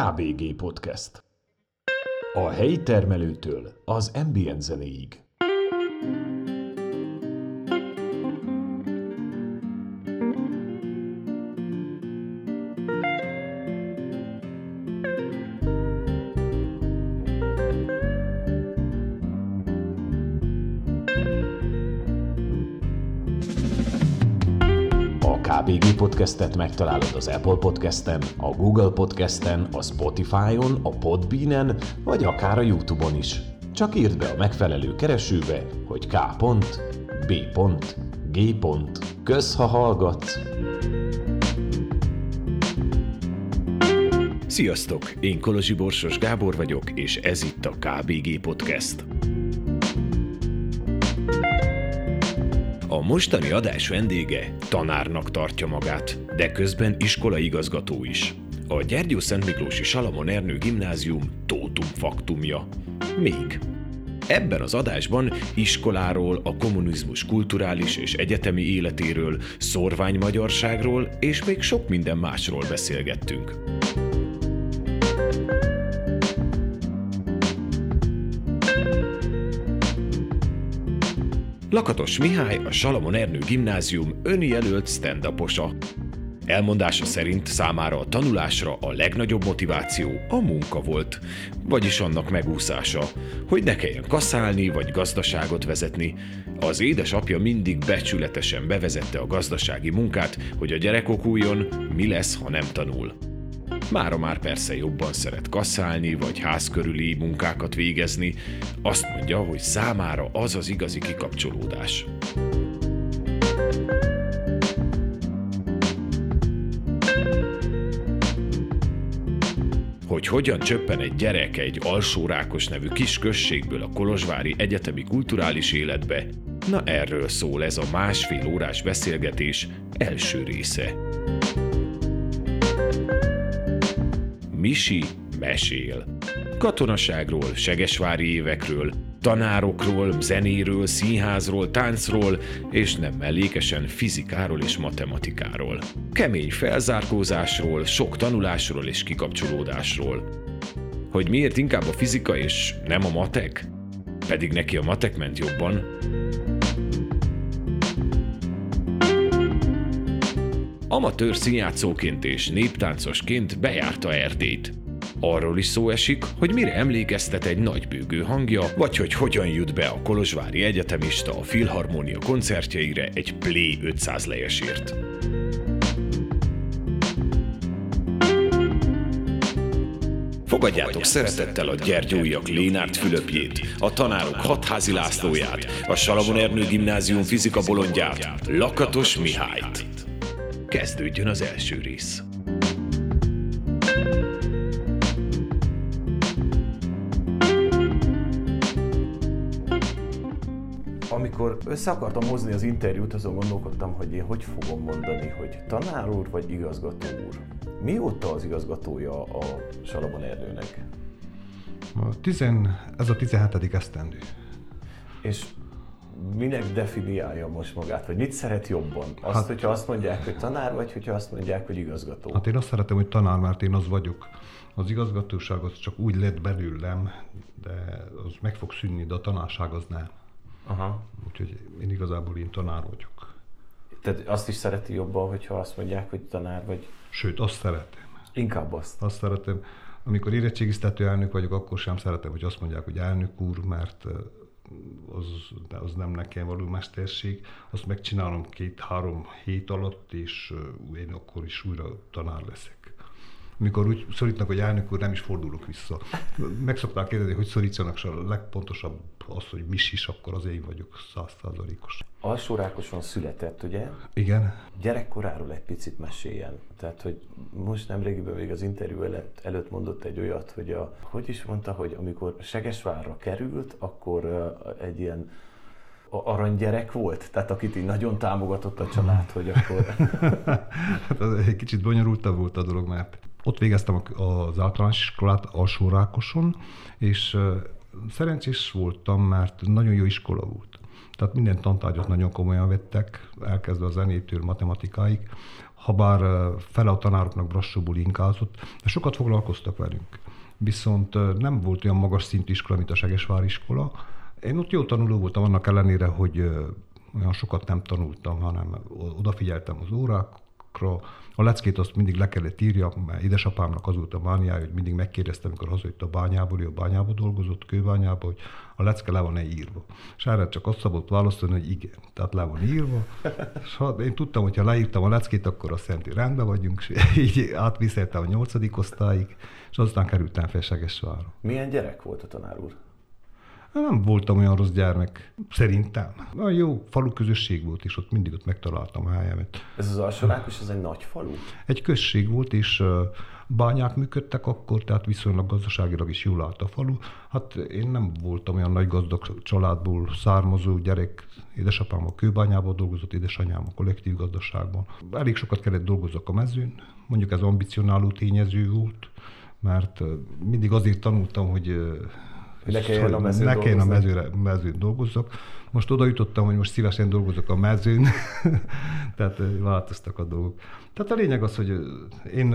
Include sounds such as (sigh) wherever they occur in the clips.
KBG Podcast. A helyi termelőtől az ambient zenéig. Podcastet megtalálod az Apple Podcasten, a Google Podcasten, a Spotify-on, a Podbean-en, vagy akár a YouTube-on is. Csak írd be a megfelelő keresőbe, hogy K.B. G. Kösz, ha hallgatsz! Sziasztok! Én Kolozsi Borsos Gábor vagyok, és ez itt a KBG Podcast. Mostani adás vendége tanárnak tartja magát, de közben iskolaigazgató is. A Gyergyó Szent Miklósi Salamon Ernő Gimnázium tótum faktumja. Még. Ebben az adásban iskoláról, a kommunizmus kulturális és egyetemi életéről, szorványmagyarságról és még sok minden másról beszélgettünk. Lakatos Mihály a Salamon Ernő Gimnázium önjelölt stand. Elmondása szerint számára a tanulásra a legnagyobb motiváció a munka volt, vagyis annak megúszása, hogy ne kelljen kaszálni vagy gazdaságot vezetni. Az édesapja mindig becsületesen bevezette a gazdasági munkát, hogy a gyerek okuljon, mi lesz, ha nem tanul. Mára már persze jobban szeret kaszálni, vagy házkörüli munkákat végezni. Azt mondja, hogy számára az az igazi kikapcsolódás. Hogy hogyan csöppen egy gyerek egy alsórákos nevű kis községből a Kolozsvári Egyetemi Kulturális Életbe, na erről szól ez a másfél órás beszélgetés első része. Misi mesél. Katonaságról, segesvári évekről, tanárokról, zenéről, színházról, táncról, és nem mellékesen fizikáról és matematikáról. Kemény felzárkózásról, sok tanulásról és kikapcsolódásról. Hogy miért inkább a fizika és nem a matek? Pedig neki a matek ment jobban. Amatőr színjátszóként és néptáncosként bejárta Erdélyt. Arról is szó esik, hogy mire emlékeztet egy nagybőgő hangja, vagy hogy hogyan jut be a Kolozsvári Egyetemista a Filharmónia koncertjeire egy Play 500 lejesért. Fogadjátok szeretettel a Gyergyóiak Lénárt Fülöpjét, a tanárok Hatházi Lászlóját, a Salamon Ernő Gimnázium fizika bolondját, Lakatos Mihályt. Kezdődjön az első rész. Amikor össze akartam hozni az interjút, azon gondolkodtam, hogy én hogy fogom mondani, hogy tanár úr vagy igazgató úr. Mióta az igazgatója a Salamon Ernőnek? A tizen, ez a 17. esztendő. És minek definiálja most magát, vagy mit szeret jobban? Azt, Hát- hogyha azt mondják, hogy tanár, vagy hogyha azt mondják, hogy igazgató? Hát én azt szeretem, hogy tanár, mert én az vagyok. Az igazgatóság az csak úgy lett belőlem, de az meg fog szűnni, de a tanárság az nem. Aha. Úgyhogy én igazából én tanár vagyok. Tehát azt is szereti jobban, hogyha azt mondják, hogy tanár, vagy Sőt, azt szeretem. inkább azt. Azt szeretem, amikor érettségiztető elnök vagyok, akkor sem szeretem, hogy azt mondják, hogy elnök úr, mert az, az nem nekem való mesterség. Azt megcsinálom két-három hét alatt, és én akkor is újra tanár leszek. Amikor úgy szorítnak, hogy elnök úr, nem is fordulok vissza. Meg szokták kérdezni, hogy szorítsanak, és a legpontosabb az, hogy mis is, akkor az én vagyok százszázalékos. Alsórákoson született, ugye? Igen, Gyerekkoráról egy picit meséljen. Tehát, hogy most nemrégiben még az interjú előtt, előtt mondott egy olyat, hogy a, hogy is mondta, hogy amikor Segesvárra került, akkor egy ilyen aranygyerek volt, tehát akit így nagyon támogatott a család, hogy akkor... (laughs) hát az egy kicsit bonyolultabb volt a dolog, mert ott végeztem az általános iskolát alsó Rákoson, és szerencsés voltam, mert nagyon jó iskola volt. Tehát minden tantárgyat nagyon komolyan vettek, elkezdve a zenétől matematikáig. ha bár fele a tanároknak Brassóból inkázott, de sokat foglalkoztak velünk. Viszont nem volt olyan magas szintű iskola, mint a Segesvár iskola. Én ott jó tanuló voltam, annak ellenére, hogy olyan sokat nem tanultam, hanem odafigyeltem az órákra, a leckét azt mindig le kellett írja, mert édesapámnak az volt a bányája, hogy mindig megkérdezte, amikor hazajött a bányából, ő a bányából dolgozott, kőbányából, hogy a lecke le van-e írva. És erre csak azt szabott válaszolni, hogy igen, tehát le van írva. És ha én tudtam, hogy ha leírtam a leckét, akkor azt jelenti, rendben vagyunk, és így átviszeltem a nyolcadik osztályig, és aztán kerültem Segesvárra. Milyen gyerek volt a tanár úr? Nem voltam olyan rossz gyermek, szerintem. Nagyon jó falu közösség volt, és ott mindig ott megtaláltam a helyemet. Ez az alsórákos, ez egy nagy falu? Egy község volt, és bányák működtek akkor, tehát viszonylag gazdaságilag is jól állt a falu. Hát én nem voltam olyan nagy gazdag családból származó gyerek, édesapám a kőbányában dolgozott, édesanyám a kollektív gazdaságban. Elég sokat kellett dolgozzak a mezőn, mondjuk ez ambicionáló tényező volt, mert mindig azért tanultam, hogy ne kelljen a mezőn ne kelljen a mezőre, mezőn dolgozzak. Most oda jutottam, hogy most szívesen dolgozok a mezőn, (laughs) tehát változtak a dolgok. Tehát a lényeg az, hogy én,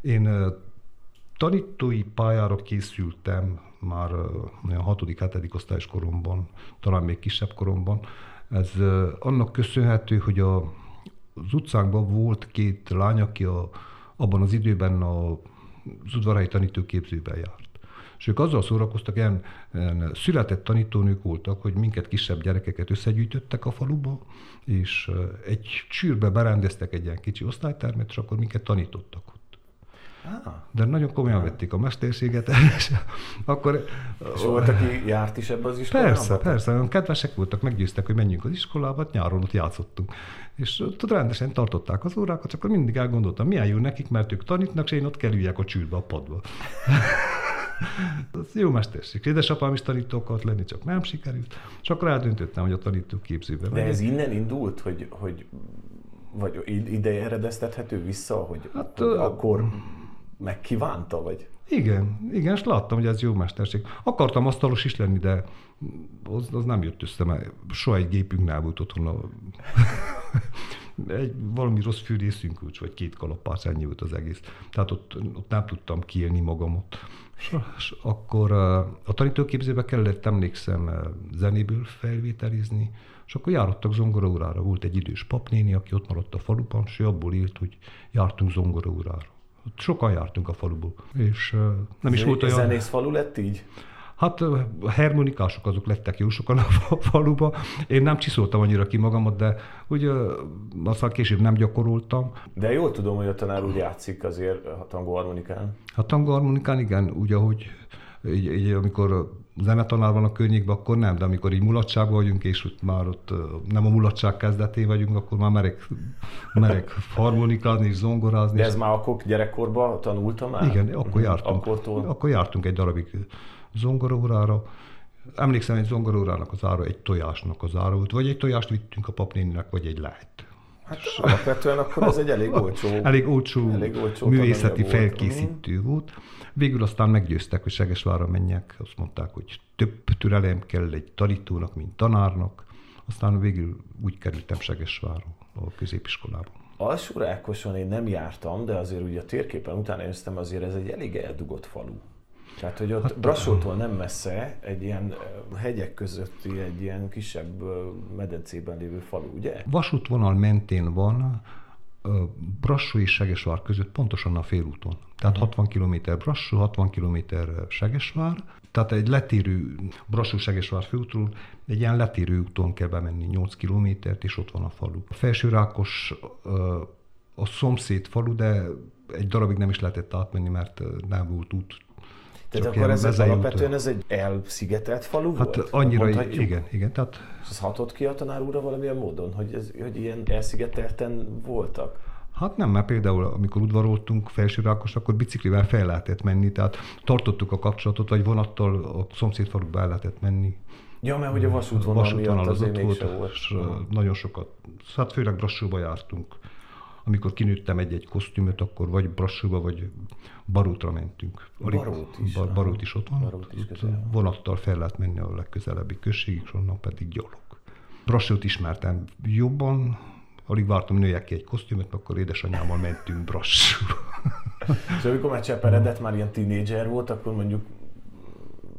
én tanítói pályára készültem már olyan hatodik, hetedik osztályos koromban, talán még kisebb koromban. Ez annak köszönhető, hogy a, az utcánkban volt két lány, aki a, abban az időben a, az udvarhelyi tanítóképzőben járt. És ők azzal szórakoztak, ilyen, ilyen született tanítónők voltak, hogy minket kisebb gyerekeket összegyűjtöttek a faluba, és egy csűrbe berendeztek egy ilyen kicsi osztálytermet, és akkor minket tanítottak ott. Ah. De nagyon komolyan ah. vették a mesterséget, és (laughs) akkor... És volt, aki járt is ebbe az iskolába? Persze, persze, olyan kedvesek voltak, meggyőztek, hogy menjünk az iskolába, hát nyáron ott játszottunk. És ott rendesen tartották az órákat, csak akkor mindig elgondoltam, milyen jó nekik, mert ők tanítnak, és én ott kell üljek a csűrbe a padba. (laughs) (laughs) Jó mesterség. Édesapám is tanító akart lenni, csak nem sikerült. És akkor eldöntöttem, hogy a tanító képzőbe De ez innen indult, hogy, hogy vagy ide eredeztethető vissza, hogy, hát, hogy akkor megkívánta, vagy? Igen, igen, és láttam, hogy ez jó mesterség. Akartam asztalos is lenni, de az, az nem jött össze, mert soha egy gépünk nem volt otthon. A... (laughs) egy, valami rossz fűrészünk, vagy két kalapács, ennyi volt az egész. Tehát ott, ott nem tudtam kiélni magamot. És, akkor a tanítóképzőbe kellett, emlékszem, zenéből felvételizni, és akkor járottak zongoraórára. Volt egy idős papnéni, aki ott maradt a faluban, és abból élt, hogy jártunk zongoraórára. Sokan jártunk a faluból, és nem is volt olyan... Zenész falu lett így? Hát a harmonikások azok lettek jó sokan a faluba. Én nem csiszoltam annyira ki magamat, de ugye aztán később nem gyakoroltam. De jól tudom, hogy a tanár úgy játszik azért a tangoharmonikán. A tangoharmonikán igen, úgy ahogy így, így, amikor zenetanár van a környékben, akkor nem, de amikor így mulatságban vagyunk, és ott már ott nem a mulatság kezdetén vagyunk, akkor már merek, merek harmonikázni és zongorázni. De ez már akkor gyerekkorban tanultam már? Igen, akkor mhm. jártunk. Akkortól... Akkor jártunk egy darabig zongorórára. Emlékszem, egy zongorórának az ára egy tojásnak az ára volt, vagy egy tojást vittünk a papnéninek, vagy egy lehet. Hát alapvetően akkor ez egy elég olcsó, elég olcsó, elég olcsó művészeti felkészítő volt. volt. Végül aztán meggyőztek, hogy Segesvára menjek, azt mondták, hogy több türelem kell egy tanítónak, mint tanárnak. Aztán végül úgy kerültem Segesvára a középiskolában. Alsó Rákoson én nem jártam, de azért ugye a térképen utána néztem, azért ez egy elég eldugott falu. Tehát, hogy ott hát, Brassótól nem messze, egy ilyen hegyek közötti, egy ilyen kisebb medencében lévő falu, ugye? Vasútvonal mentén van, Brassó és Segesvár között pontosan a félúton. Tehát uh-huh. 60 km Brassó, 60 km Segesvár. Tehát egy letérő Brassó-Segesvár főútról egy ilyen letérő úton kell bemenni 8 kilométert, és ott van a falu. A Felső Rákos a szomszéd falu, de egy darabig nem is lehetett átmenni, mert nem volt út tehát akkor ez egy alapvetően ez egy elszigetelt falu hát volt? annyira, igen, igen. Tehát... Ez hatott ki a tanár úrra valamilyen módon, hogy, ez, hogy ilyen elszigetelten voltak? Hát nem, mert például amikor udvaroltunk Rákos, akkor biciklivel fel lehetett menni, tehát tartottuk a kapcsolatot, vagy vonattal a szomszéd falukba el lehetett menni. Ja, mert hogy a vasútvonal, vasútvonal miatt azért volt, volt. És nagyon sokat, hát főleg Brassóba jártunk amikor kinőttem egy-egy kosztümöt, akkor vagy Brassóba, vagy Barótra mentünk. Barót is. Bar, Barót is ott van. Barót is ott vonattal fel lehet menni a legközelebbi községig, és onnan pedig gyalog. Brassót ismertem jobban, Alig vártam, nőjek ki egy kosztümöt, akkor édesanyámmal mentünk Brassúba. És (laughs) amikor már Cseperedet már ilyen tínédzser volt, akkor mondjuk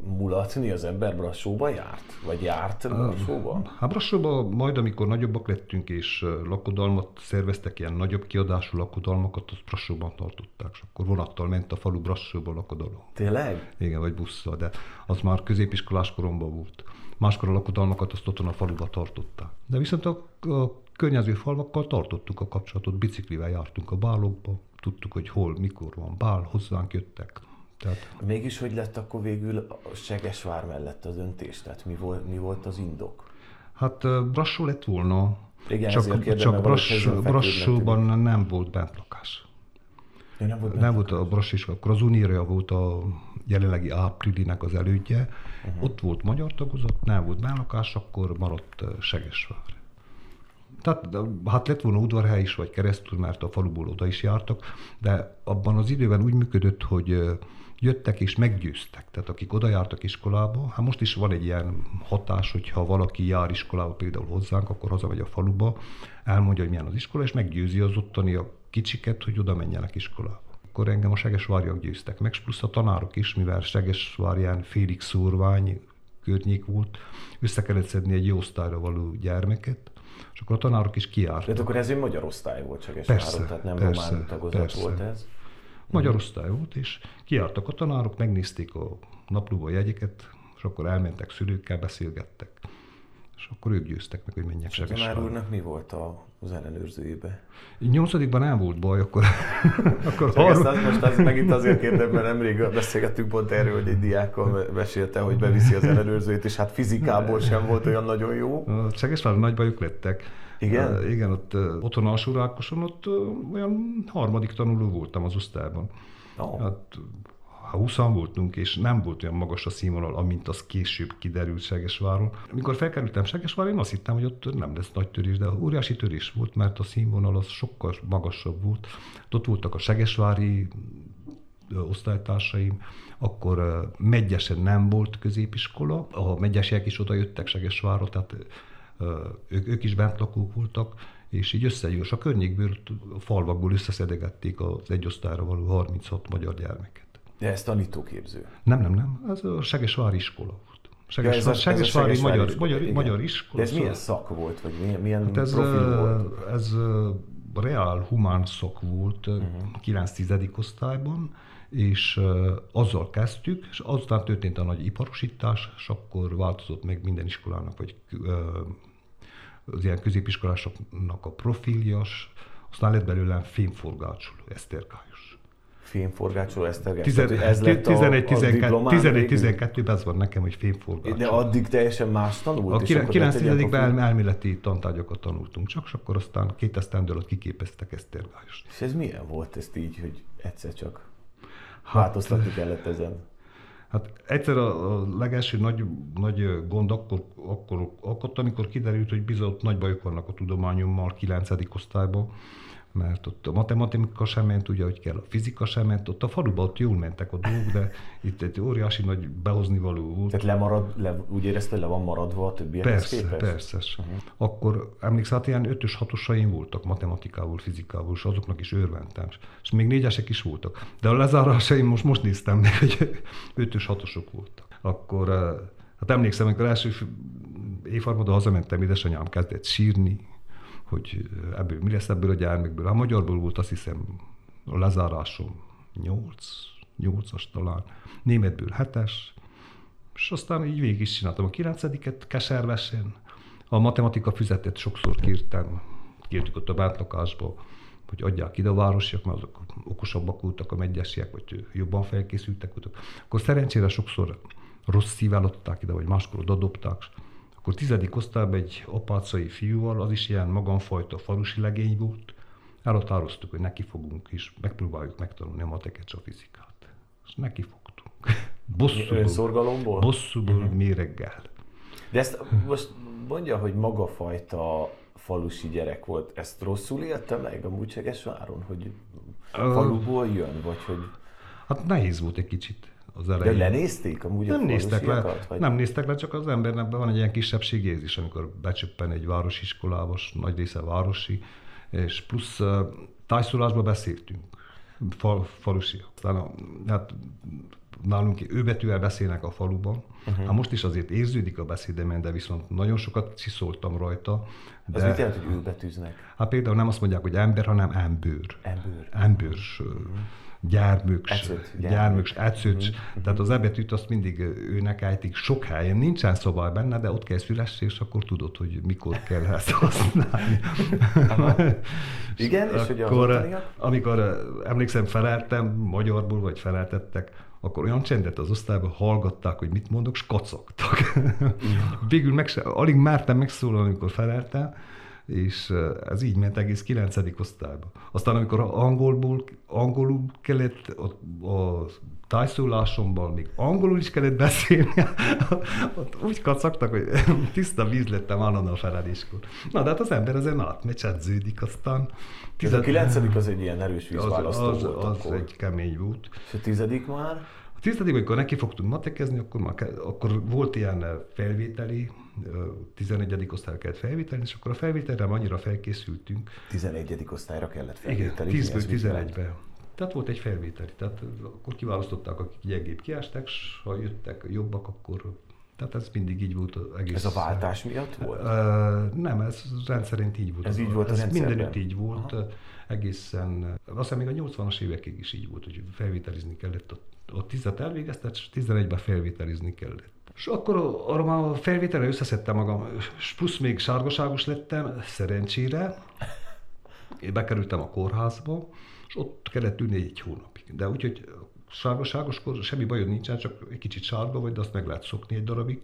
mulatni az ember Brassóba járt? Vagy járt Brassóba? Hát Brassóba majd, amikor nagyobbak lettünk, és lakodalmat szerveztek, ilyen nagyobb kiadású lakodalmakat, azt Brassóban tartották, és akkor vonattal ment a falu Brassóba lakodalom. Tényleg? Igen, vagy busszal, de az már középiskolás koromban volt. Máskor a lakodalmakat azt otthon a faluba tartották. De viszont a, a környező falvakkal tartottuk a kapcsolatot, biciklivel jártunk a bálokba, tudtuk, hogy hol, mikor van bál, hozzánk jöttek. Tehát... Mégis hogy lett akkor végül a Segesvár mellett a döntés? Tehát mi volt, mi volt az indok? Hát Brassó lett volna, Igen, csak, csak Brass, Brassóban nem volt bentlakás. Ja, nem volt, nem volt a Brass akkor az Uníria volt a jelenlegi Áprilinek az elődje. Uh-huh. Ott volt magyar tagozat, nem volt bentlakás, akkor maradt Segesvár. Tehát hát lett volna udvarhely is, vagy keresztül, mert a faluból oda is jártak, de abban az időben úgy működött, hogy jöttek és meggyőztek. Tehát akik oda jártak iskolába, hát most is van egy ilyen hatás, hogyha valaki jár iskolába például hozzánk, akkor hazamegy a faluba, elmondja, hogy milyen az iskola, és meggyőzi az ottani a kicsiket, hogy oda menjenek iskolába. Akkor engem a Segesvárjak győztek meg, plusz a tanárok is, mivel Segesvárján félig szórvány környék volt, össze kellett szedni egy jó osztályra való gyermeket, és akkor a tanárok is kiártak. De akkor ez egy magyar osztály volt Segesváron, tehát nem persze, román tagozat persze. volt ez? Magyar osztály volt, és kiártak a tanárok, megnézték a naplóba jegyeket, és akkor elmentek szülőkkel, beszélgettek. És akkor ők győztek meg, hogy menjek És a tanár úrnak mi volt a, az ellenőrzőjébe? Nyolcadikban nem volt baj, akkor... (laughs) akkor harm... ezt, most az, megint azért kérdem, mert nemrég beszélgettünk pont erről, hogy egy diákkal mesélte, hogy beviszi az ellenőrzőjét, és hát fizikából sem volt olyan nagyon jó. A Csegesváron nagy bajuk lettek. Igen? Uh, igen, ott uh, otthon Alsórákoson, ott uh, olyan harmadik tanuló voltam az osztályban. Oh. Hát, ha 20 voltunk, és nem volt olyan magas a színvonal, amint az később kiderült Segesváron. Amikor felkerültem Segesváron, én azt hittem, hogy ott nem lesz nagy törés, de óriási törés volt, mert a színvonal az sokkal magasabb volt. Ott voltak a Segesvári osztálytársaim, akkor Megyesen nem volt középiskola, a megyesiek is oda jöttek Segesvárra, tehát ők, ők is bentlakók voltak, és így összegyűjts a környékből, a falvakból összeszedegették az egy osztályra való 36 magyar gyermeket. De ez tanítóképző? Nem, nem, nem. Ez a Segesvári iskola volt. Segesvári, ja, ez a, Segesvári, ez a magyar, iskola, magyar, magyar iskola. De ez milyen szak volt, vagy milyen, milyen hát ez, profil volt? Ez reál humán szak volt uh-huh. 9-10. osztályban, és azzal kezdtük, és azután történt a nagy iparosítás, és akkor változott meg minden iskolának, vagy az ilyen középiskolásoknak a profiljas, aztán lett belőlem fémforgácsoló, esztergályos. Fémforgácsoló, esztergályos? ez lett a, 11-12-ben ez van nekem, hogy fémforgácsoló. De addig teljesen más tanult? A 9-ben elméleti tantárgyakat tanultunk csak, és akkor aztán két esztendő alatt kiképeztek esztergályos. És ez milyen volt ezt így, hogy egyszer csak Hát, Változtatni kellett ezen. Hát egyszer a, legelső nagy, nagy gond akkor, akkor akadt, amikor kiderült, hogy bizony nagy bajok vannak a tudományommal 9. osztályban, mert ott a matematika sem ment, ugye, hogy kell, a fizika sem ment, ott a faluban ott jól mentek a dolgok, de itt egy óriási nagy behozni való volt. Tehát lemarad, le, úgy érezte, hogy le van maradva a többiekhez persze, képest? Persze, uh-huh. Akkor emlékszel, hát ilyen ötös hatosaim voltak matematikával, fizikával, és azoknak is örventem. És még négyesek is voltak. De a lezárásaim most, most néztem meg, hogy (laughs) ötös hatosok voltak. Akkor eh, Hát emlékszem, amikor első évharmadon hazamentem, édesanyám kezdett sírni, hogy ebből mi lesz ebből a gyermekből. A magyarból volt azt hiszem a lezárásom 8, 8-as talán, németből 7-es, és aztán így végig is csináltam a 9-et keservesen. A matematika füzetet sokszor kértem, kértük ott a bántlakásba, hogy adják ide a városiak, mert azok okosabbak voltak a megyesiek, vagy jobban felkészültek voltak. Akkor szerencsére sokszor rossz szívvel adták ide, vagy máskor oda dobták, akkor tizedik osztályban egy apácai fiúval, az is ilyen magamfajta falusi legény volt, elhatároztuk, hogy neki fogunk is, megpróbáljuk megtanulni a mateket a fizikát. És neki fogtunk. (laughs) Bosszúból, Önszorgalomból? Bosszúból uh-huh. méreggel. De ezt most mondja, hogy maga fajta falusi gyerek volt. Ezt rosszul élte meg a Múcsegesváron, hogy faluból jön, vagy hogy... Hát nehéz volt egy kicsit. Az elején. De lenézték amúgy nem a néztek le, vagy? nem néztek le, csak az embernek van egy ilyen kisebbségérzés, amikor becsöppen egy városiskolába, nagy része városi, és plusz uh, tájszólásba beszéltünk, fal, falusiak. Aztán a, hát nálunk ő betűvel beszélnek a faluban. Uh-huh. Hát most is azért érződik a beszédemen, de viszont nagyon sokat csiszoltam rajta. De, Az mit jelent, hogy ülbetűznek? Hát például nem azt mondják, hogy ember, hanem embőr. Embőr. Embőrs, uh-huh. Gyármöks, Ecöt, gyármöks, ecöcs. Uh-huh. Tehát az ebetűt azt mindig őnek ejtik sok helyen. Nincsen szabály benne, de ott kell szüles, és akkor tudod, hogy mikor kell ezt használni. (laughs) Igen, és hogy az akkor, ottaniak? amikor eh, emlékszem, feleltem magyarból, vagy feleltettek, akkor olyan csendet az osztályban hallgatták, hogy mit mondok, és kacagtak. (laughs) Végül meg se, alig mertem megszólalni, amikor feleltem, és ez így ment egész 9. osztályba. Aztán amikor angolból, angolul kellett a, a tájszólásomban még angolul is kellett beszélni, (laughs) ott úgy kacagtak, hogy tiszta víz lettem állandóan a feleléskor. Na, de hát az ember ezen átmegy, edződik, aztán... Ez a kilencedik az egy ilyen erős az, vízválasztó az, volt az akkor. egy kemény volt. És a tizedik már? A tizedik, amikor neki fogtunk matekezni, akkor, már, akkor volt ilyen felvételi, 11. osztályra kellett felvételni, és akkor a felvételre annyira felkészültünk. 11. osztályra kellett Igen, felvételizni. 10-ből ez mit jelent? 11-be. Tehát volt egy felvételi, tehát akkor kiválasztották, akik gyengébb kiásták, és ha jöttek jobbak, akkor... Tehát ez mindig így volt az egész... Ez a váltás miatt volt? Uh, nem, ez rendszerint így volt. Ez így volt a ez rendszerben? mindenütt így volt, Aha. egészen, azt hiszem még a 80-as évekig is így volt, hogy felvételizni kellett, ott, ott 10 elvégeztet, és 11-ben felvételizni kellett. És akkor arra már a felvételre összeszedtem magam, és plusz még sárgaságos lettem, szerencsére. Én bekerültem a kórházba, és ott kellett ülni egy hónapig. De úgyhogy sárgaságoskor semmi bajod nincsen, csak egy kicsit sárga vagy, de azt meg lehet szokni egy darabig.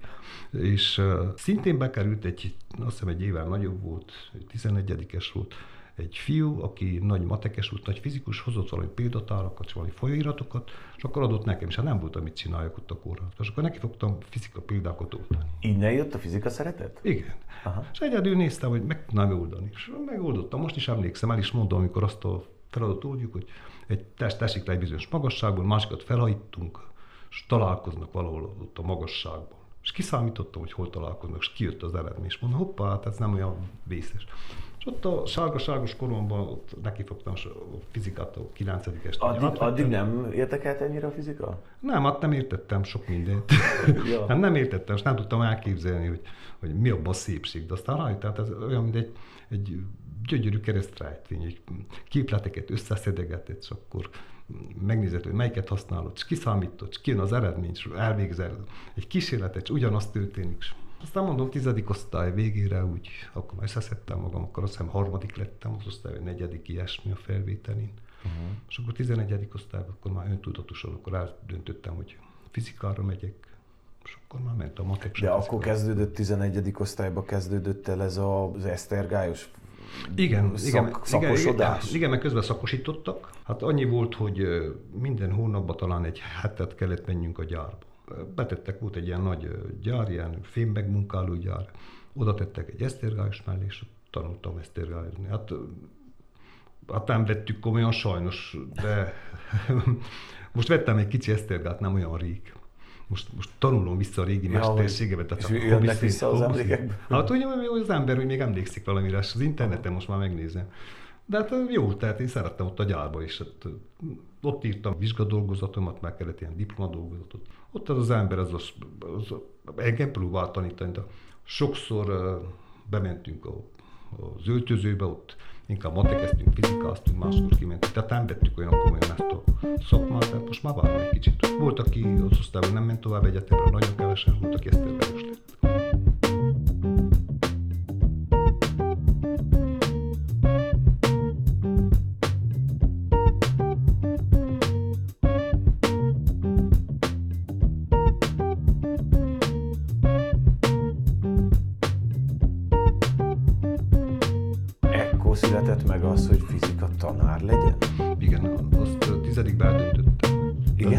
És uh, szintén bekerült egy, azt hiszem egy évvel nagyobb volt, 11-es volt, egy fiú, aki nagy matekes volt, nagy fizikus, hozott valami példatárakat, valami folyóiratokat, és akkor adott nekem, és hát nem volt, amit csináljak ott a kórházban. És akkor neki fogtam fizika példákat oldani. Innen jött a fizika szeretet? Igen. Aha. És egyedül néztem, hogy meg tudnám oldani. És megoldottam. Most is emlékszem, el is mondom, amikor azt a feladatot oldjuk, hogy egy test teszik le egy bizonyos magasságból, másikat felhajtunk, és találkoznak valahol ott a magasságban. És kiszámítottam, hogy hol találkoznak, és kijött az eredmény, és mondom, hoppá, hát ez nem olyan vészes. És ott a sárga-sárgos koromban ott nekifogtam a fizikát a 9 est Addig, addig nem érdekelt ennyire a fizika? Nem, hát nem értettem sok mindent. Ja. hát nem értettem, és nem tudtam elképzelni, hogy, hogy mi a szépség. De aztán rájött, tehát ez olyan, mint egy, egy gyönyörű keresztrejtvény, egy képleteket összeszedegetett, és akkor megnézed, hogy melyiket használod, és kiszámítod, és kijön az eredmény, és elvégzel egy kísérletet, és ugyanazt történik. És aztán mondom, tizedik osztály végére úgy, akkor már összeszedtem magam, akkor azt hiszem harmadik lettem az osztály, vagy negyedik ilyesmi a felvételin. Uh-huh. És akkor 11. osztályban, akkor már öntudatosan, akkor eldöntöttem, hogy fizikára megyek, és akkor már ment a matek. De akkor kezdődött 11. osztályba kezdődött el ez az esztergályos igen, szak, igen, igen, szakosodás? igen, igen, meg közben szakosítottak. Hát annyi volt, hogy minden hónapban talán egy hetet kellett menjünk a gyárba. Betettek, volt egy ilyen nagy gyár, ilyen fémmegmunkáló gyár. Oda tettek egy esztergályos mellé, és tanultam esztergályozni. Hát, hát nem vettük komolyan sajnos, de (laughs) most vettem egy kicsi esztergát, nem olyan rég. Most, most tanulom vissza a régi Ja, mesterségemet. és a jönnek vissza az emlékekből? Hát hogy az ember, hogy még emlékszik valamire, és az interneten most már megnézem. De hát jó, tehát én szerettem ott a gyárba is. Hát, ott írtam vizsgadolgozatomat, meg kellett ilyen diplomadolgozatot. Ott az az ember, az, az, az engem próbált tanítani, de sokszor bementünk a, az öltözőbe, ott inkább matekeztünk, fizikáztunk, máskor kimentünk. Tehát nem vettük olyan komolyan ezt a szakmát, de most már várom egy kicsit. Volt, aki az osztályban nem ment tovább egyetemre, nagyon kevesen, volt, aki ezt lett.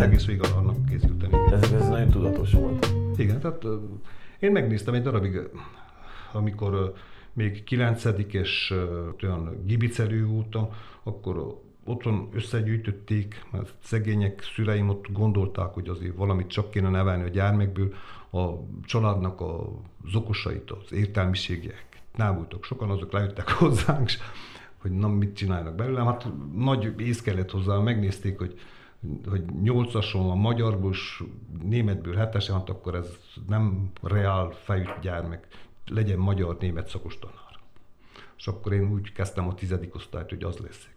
Egész végig annak készültem. Ez, ez nagyon tudatos volt. igen, tehát én megnéztem egy darabig, amikor még kilencedikes ö, olyan gibicerű voltam, akkor otthon összegyűjtötték, mert szegények szüleim ott gondolták, hogy azért valamit csak kéne nevelni a gyermekből, a családnak az okosait, az értelmiségek nem voltak sokan, azok lejöttek hozzánk, hogy na mit csinálnak belőlem. Hát nagy ész kellett hozzá, megnézték, hogy hogy nyolcason a magyarból, és németből hetesen, hát akkor ez nem reál fejű gyermek, legyen magyar-német szakos tanár. És akkor én úgy kezdtem a tizedik osztályt, hogy az leszek.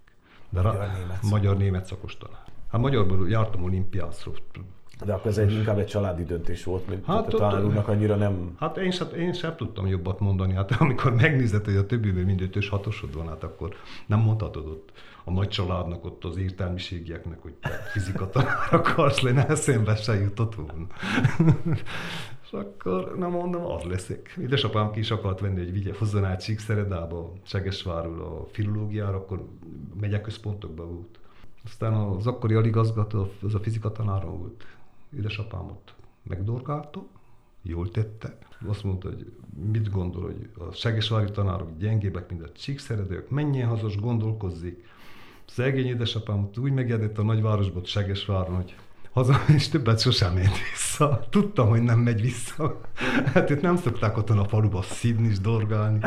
De magyar-német magyar szakos tanár. Hát magyarból jártam olimpiászról, de akkor ez egy, inkább egy családi döntés volt, mint hát a tanárulnak annyira nem... Hát én sem, én sem tudtam jobbat mondani. Hát amikor megnézed, hogy a többiből mind ötös hatosod van, hát akkor nem mondhatod ott a nagy családnak, ott az értelmiségieknek, hogy te fizika tanár akarsz lenni, eszembe se jutott volna. És akkor, nem mondom, az leszek. Édesapám ki is akart venni, hogy vigye, hozzon át Csíkszeredába, Segesvárul a filológiára, akkor megyeközpontokban volt. Aztán az akkori aligazgató, az a fizika tanára volt édesapám ott megdorgálta, jól tette. Azt mondta, hogy mit gondol, hogy a segesvári tanárok gyengébbek, mint a csíkszeredők, menjen haza, gondolkozzék. Szegény édesapám úgy megjedett a nagyvárosban, Segesváron, hogy haza, és többet sosem ment vissza. Tudtam, hogy nem megy vissza. Hát itt nem szokták otthon a faluba szidni és dorgálni.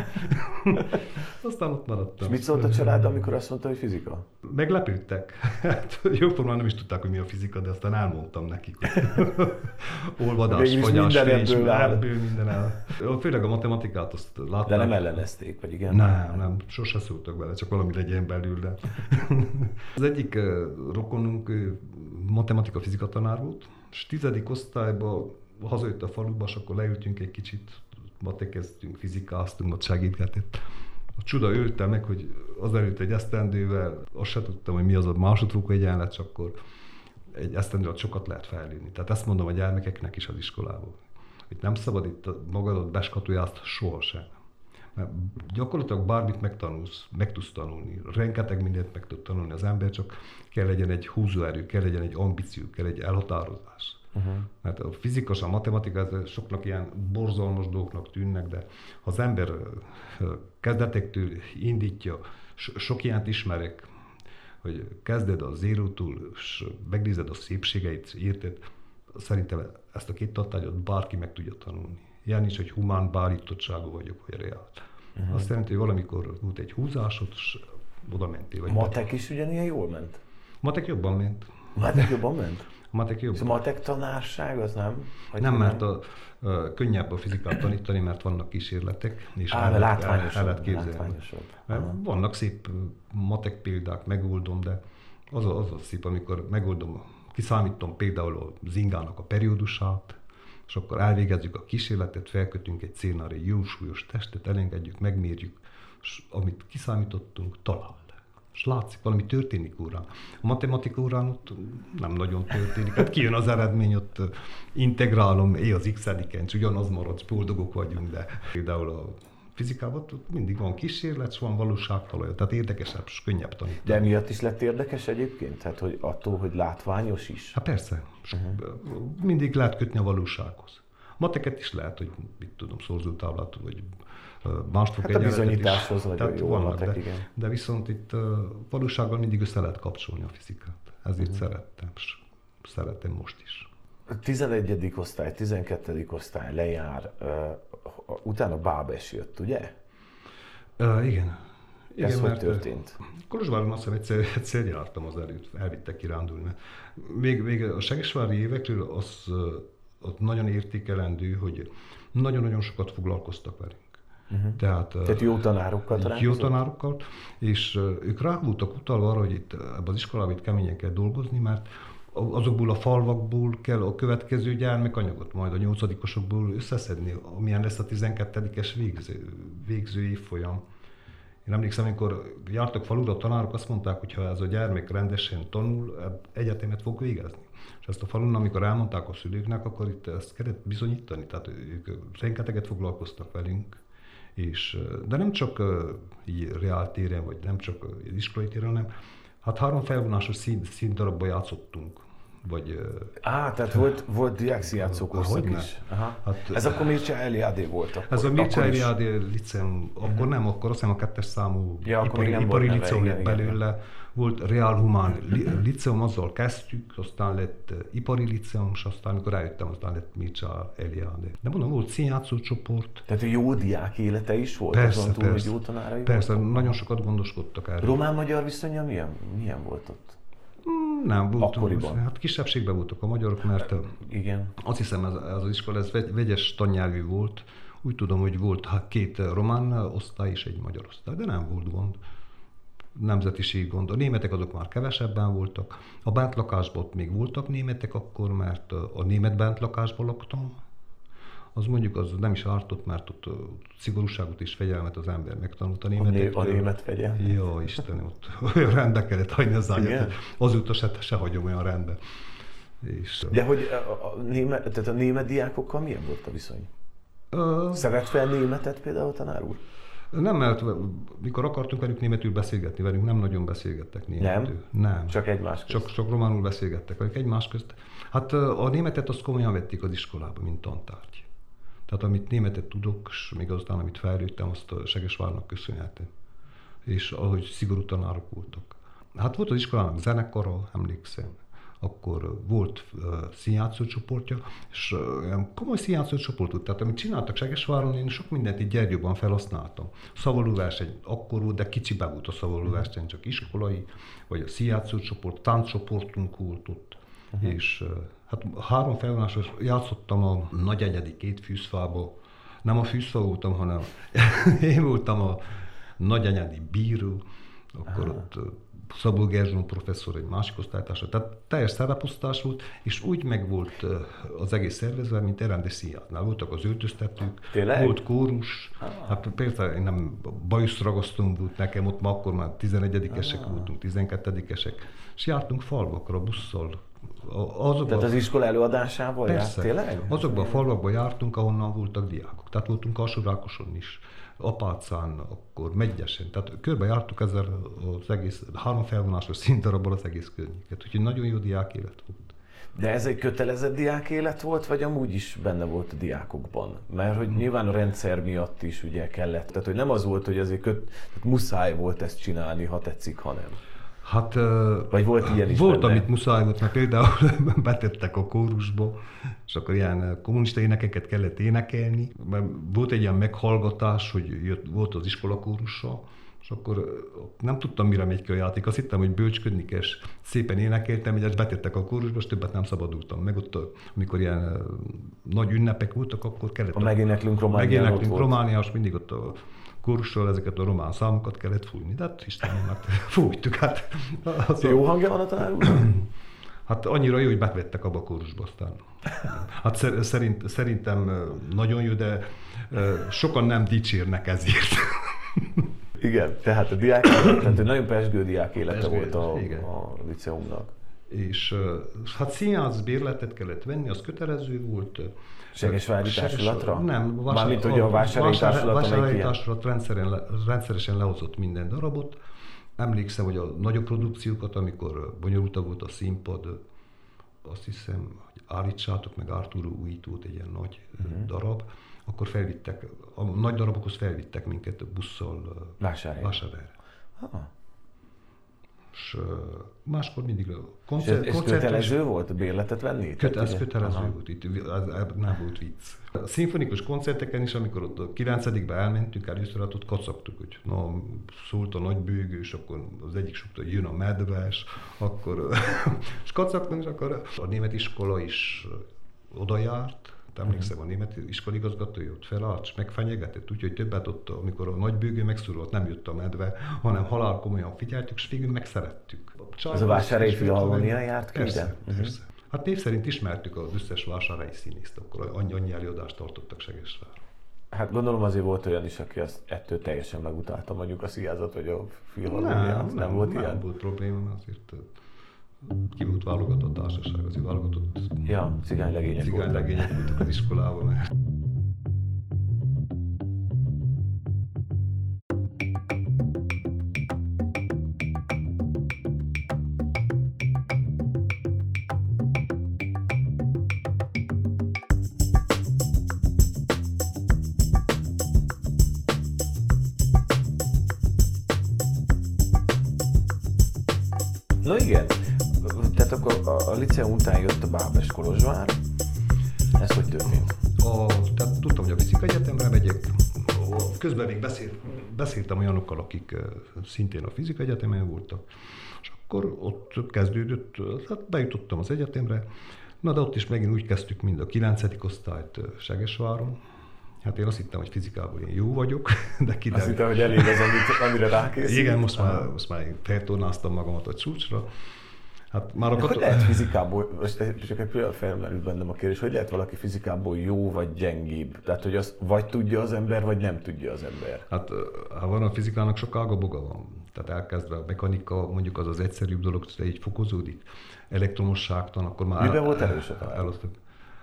Aztán ott maradtam. És mit szólt a család, amikor azt mondta, hogy fizika? Meglepődtek. Hát jóformán nem is tudták, hogy mi a fizika, de aztán elmondtam nekik, olvadás, ebből, ebből minden el. Főleg a matematikát azt látták. De nem ellenezték, vagy igen? Nem, nem, sose szóltak bele, csak valami legyen belőle. Az egyik rokonunk matematika, fizika tanár volt, és tizedik osztályban hazajött a faluba, és akkor leültünk egy kicsit, matekeztünk, fizikáztunk, ott segítgetett. A csuda ölte meg, hogy azelőtt egy esztendővel, azt se tudtam, hogy mi az a másodfokú egyenlet, csak akkor egy esztendő sokat lehet fejlődni. Tehát ezt mondom a gyermekeknek is az iskolában. Hogy nem szabad itt magadat beskatujázt sohasem. Mert gyakorlatilag bármit megtanulsz, meg tudsz tanulni, rengeteg mindent meg tud tanulni az ember, csak kell legyen egy húzóerő, kell legyen egy ambíció, kell egy elhatározás. Uh-huh. Mert a fizikus, a matematika, ez soknak ilyen borzalmas dolgoknak tűnnek, de ha az ember kezdetektől indítja, sok ilyent ismerek, hogy kezded a zérótól, és megnézed a szépségeit, érted, szerintem ezt a két tartályot bárki meg tudja tanulni. Ilyen is, hogy humán bárítottságú vagyok, vagy reál. Uh-huh. Azt jelenti, hogy valamikor volt egy húzásod, és oda mentél. Vagy matek is ugyanilyen jól ment? Matek jobban ment. Matek jobban ment? matek jobban. Szóval matek tanárság az nem? Vagy nem, mert a, a, könnyebb a fizikát tanítani, mert vannak kísérletek, és Á, el, el, el lehet képzelni. Vannak szép matek példák, megoldom, de az a, az a szép, amikor megoldom, kiszámítom például az ingának a periódusát, és akkor elvégezzük a kísérletet, felkötünk egy célnál egy jó súlyos testet, elengedjük, megmérjük, és amit kiszámítottunk, talál. És látszik, valami történik órán. A matematika órán ott nem nagyon történik. Hát kijön az eredmény, ott integrálom, é az x és ugyanaz marad, boldogok vagyunk, de például a fizikában ott mindig van kísérlet, van valóságtalaj, tehát érdekesebb és könnyebb tanítani. De miatt is lett érdekes egyébként? Tehát hogy attól, hogy látványos is? Hát persze. Uh-huh. Mindig lehet kötni a valósághoz. Mateket is lehet, hogy mit tudom, szorzótáblát, vagy mást fog hát a bizonyításhoz is. Tehát jó vannak, matek, de, igen. de viszont itt valósággal mindig össze lehet kapcsolni a fizikát. Ezért uh-huh. szerettem, és szeretem most is. A 11. osztály, 12. osztály lejár, uh, utána Bábes jött, ugye? Uh, igen. Igen, Ez hogy történt? Kolozsváron azt hiszem egyszer, (laughs) egyszer jártam az előtt, elvittek kirándulni. Mert még, még a Segesvári évekről az ott nagyon értékelendő, hogy nagyon-nagyon sokat foglalkoztak velünk. Uh-huh. Tehát, Tehát jó tanárokkal Jó tanárokkal, és ők rá voltak utalva arra, hogy itt ebben az iskolában itt keményen kell dolgozni, mert azokból a falvakból kell a következő gyermekanyagot majd a nyolcadikosokból összeszedni, amilyen lesz a 12-es végző, végző évfolyam. Én emlékszem, amikor jártak falura a tanárok, azt mondták, hogy ha ez a gyermek rendesen tanul, egyetemet fog végezni. És ezt a falun, amikor elmondták a szülőknek, akkor itt ezt kellett bizonyítani. Tehát ők rengeteget foglalkoztak velünk, és, de nem csak így reál téren, vagy nem csak iskolai téren, hanem hát három felvonásos szín, színdarabban játszottunk. vagy... Á, tehát volt, volt diákszijátszó korszak Hogyne. is. Aha. Hát, Ez akkor Mircea Eliade volt. Akkor, Ez a Mircea. Eliade liceum, akkor nem, akkor azt hiszem a kettes számú Ja, ipari, ipari neve, liceum igen, belőle, volt Real Human li, liceum, azzal kezdtük, aztán lett uh, ipari liceum, és aztán amikor rájöttem, aztán lett Mircea Eliade. De mondom, volt színjátszó csoport, Tehát jó diák élete is volt? Persze, azon túl, hogy persze. jó tanárai Persze, voltak? nagyon sokat gondoskodtak erről. Román-magyar viszonya milyen, milyen volt ott? Mm, Nem, volt, Akkoriban? hát kisebbségben voltak a magyarok, mert uh, Igen. azt hiszem ez, ez az iskola ez vegy- vegyes tannyelvű volt. Úgy tudom, hogy volt két román osztály és egy magyar osztály, de nem volt gond. Nemzetiség gond. A németek azok már kevesebben voltak. A bentlakásban ott még voltak németek akkor, mert a német bentlakásban laktam. Az mondjuk az nem is ártott, mert ott szigorúságot és fegyelmet az ember megtanult a A, né- németekről. a német vegye. Jó, Istenem, ott olyan (laughs) rendbe kellett hagyni az ágyat, azóta se, se hagyom olyan rendbe. És, De hogy a, a, német, tehát a német diákokkal milyen volt a viszony? ö, Szeret fel németet például a tanár úr? Nem, mert mikor akartunk velük németül beszélgetni, velünk nem nagyon beszélgettek németül. Nem. Csak egymás közt. Csak, csak románul beszélgettek velük egymás közt. Hát a németet azt komolyan vették az iskolába, mint tantárgy. Tehát amit németet tudok, és még azután, amit fejlődtem, azt a Segesvárnak köszönhetem. És ahogy szigorú tanárok voltak. Hát volt az iskolának zenekara, emlékszem. Akkor volt uh, színjátszó csoportja, és uh, komoly színjátszó csoport volt. Tehát amit csináltak Segesváron, én sok mindent itt Gyergyóban felhasználtam. Szavaló verseny akkor volt, de kicsibe volt a szavaló verseny, csak iskolai, vagy a színjátszó csoport, táncsoportunk volt ott. Uh-huh. És uh, hát három felvonásos játszottam a nagyegyedi két fűzfába. Nem a fűzfa voltam, hanem (laughs) én voltam a nagyanyádi bíró, akkor ott ö, Szabó Gerzsón professzor egy másik osztálytársa, tehát teljes szereposztás volt, és úgy meg volt ö, az egész szervezve, mint egy rendes színjátnál. Voltak az öltöztetők, Tényleg? volt kórus, hát persze én nem bajuszragasztom volt nekem, ott ma akkor már 11-esek voltunk, 12-esek, és jártunk falvakra busszal. A- Azokban, Tehát az iskola előadásával járt Persze. tényleg? Azokban a falvakban jártunk, ahonnan voltak diákok. Tehát voltunk Alsórákoson is, Apácán, akkor Megyesen. Tehát körbe jártuk ezzel az egész, három felvonásos színdarabban az egész környéket. Úgyhogy nagyon jó diák élet volt. De ez egy kötelezett diák élet volt, vagy amúgy is benne volt a diákokban? Mert hogy nyilván a rendszer miatt is ugye kellett. Tehát, hogy nem az volt, hogy azért köt, tehát muszáj volt ezt csinálni, ha tetszik, ha nem. Hát, Vagy volt ilyen is Volt, benne? amit muszáj volt, mert például (laughs) betettek a kórusba, és akkor ilyen kommunista énekeket kellett énekelni. Mert volt egy ilyen meghallgatás, hogy jött, volt az iskola kórusa, és akkor nem tudtam, mire megy ki a játék. Azt hittem, hogy bölcsködni kell, és szépen énekeltem, és ezt betettek a kórusba, és többet nem szabadultam. Meg ott, amikor ilyen nagy ünnepek voltak, akkor kellett... A Megéneklünk Románián ott Megéneklünk. Romániás, mindig ott a kórusról ezeket a román számokat kellett fújni. De hát Istenem, hát (laughs) fújtuk. Hát, az a- Jó hangja van a tanár? Hát annyira jó, hogy bevettek abba a kórusba aztán. Hát szer- szerint, szerintem nagyon jó, de sokan nem dicsérnek ezért. Igen, tehát a diák tehát egy nagyon pesgő diák élete Pezsgő, volt a, igen. a liceumnak. És hát színház bérletet kellett venni, az kötelező volt. Segesvári Seges- társulatra? Nem, Mármint, hogy a vásárhelyi vásár- társulat, vásárhelyi társulat rendszeren, rendszeresen lehozott minden darabot. Emlékszem, hogy a nagyobb produkciókat, amikor bonyolultabb volt a színpad, azt hiszem, hogy állítsátok meg Arturo újítót, egy ilyen nagy uh-huh. darab, akkor felvittek, a nagy darabokhoz felvittek minket busszal Vásárhelyre. Vásárhelyre. Ah. És máskor mindig a És ez, koncert, ez kötelező volt bérletet venni? Köte, ez kötelező Aha. volt, itt nem volt vicc. A szimfonikus koncerteken is, amikor ott a 9 elmentünk először, hát ott kacagtuk, hogy na, szólt a nagy bőgő, és akkor az egyik sokta, hogy jön a medves, akkor, (laughs) és kacagtunk, és akkor a német iskola is oda járt, Hát emlékszem, a német iskoligazgatója ott és megfenyegetett, úgyhogy többet ott, amikor a nagy bőgő megszólalt, nem jött a medve, hanem halál komolyan figyeltük, és végül megszerettük. Ez a vásárhelyi filharmonia járt ki Persze, persze. Hát név szerint ismertük az összes vásárhelyi színészt, akkor annyi, annyi előadást tartottak Segesvár. Hát gondolom azért volt olyan is, aki azt ettől teljesen megutálta mondjuk a szíjázat, vagy a filharmoniát. Nem, nem, volt nem ilyen? volt probléma, mert kivut valkot on taas jossain kotiin valkotut. Joo, sikäläkin ja Sikäläkin ja tiskulauluna. No yeah. Akkor a, a liceum után jött a Bábes Kolozsvár. Ez hogy történt? A, tehát tudtam, hogy a Fizika Egyetemre megyek, közben még beszél, beszéltem olyanokkal, akik szintén a Fizika Egyetemen voltak, és akkor ott kezdődött, hát bejutottam az egyetemre, na de ott is megint úgy kezdtük, mint a 9. osztályt Segesváron, Hát én azt hittem, hogy fizikából én jó vagyok, (laughs) de kiderült. Azt hittem, hogy elég az, amit, amire rákészült. Igen, most már, most már feltornáztam magamat a csúcsra. Hát már a katon... Hogy lehet fizikából, most csak egy pillanat felmerült bennem a kérdés, hogy lehet valaki fizikából jó vagy gyengébb? Tehát, hogy azt vagy tudja az ember, vagy nem tudja az ember? Hát, ha van a fizikának sok ágaboga van. Tehát elkezdve a mechanika, mondjuk az az egyszerűbb dolog, hogy így fokozódik. Elektromosságtan, akkor már... Miben volt erős a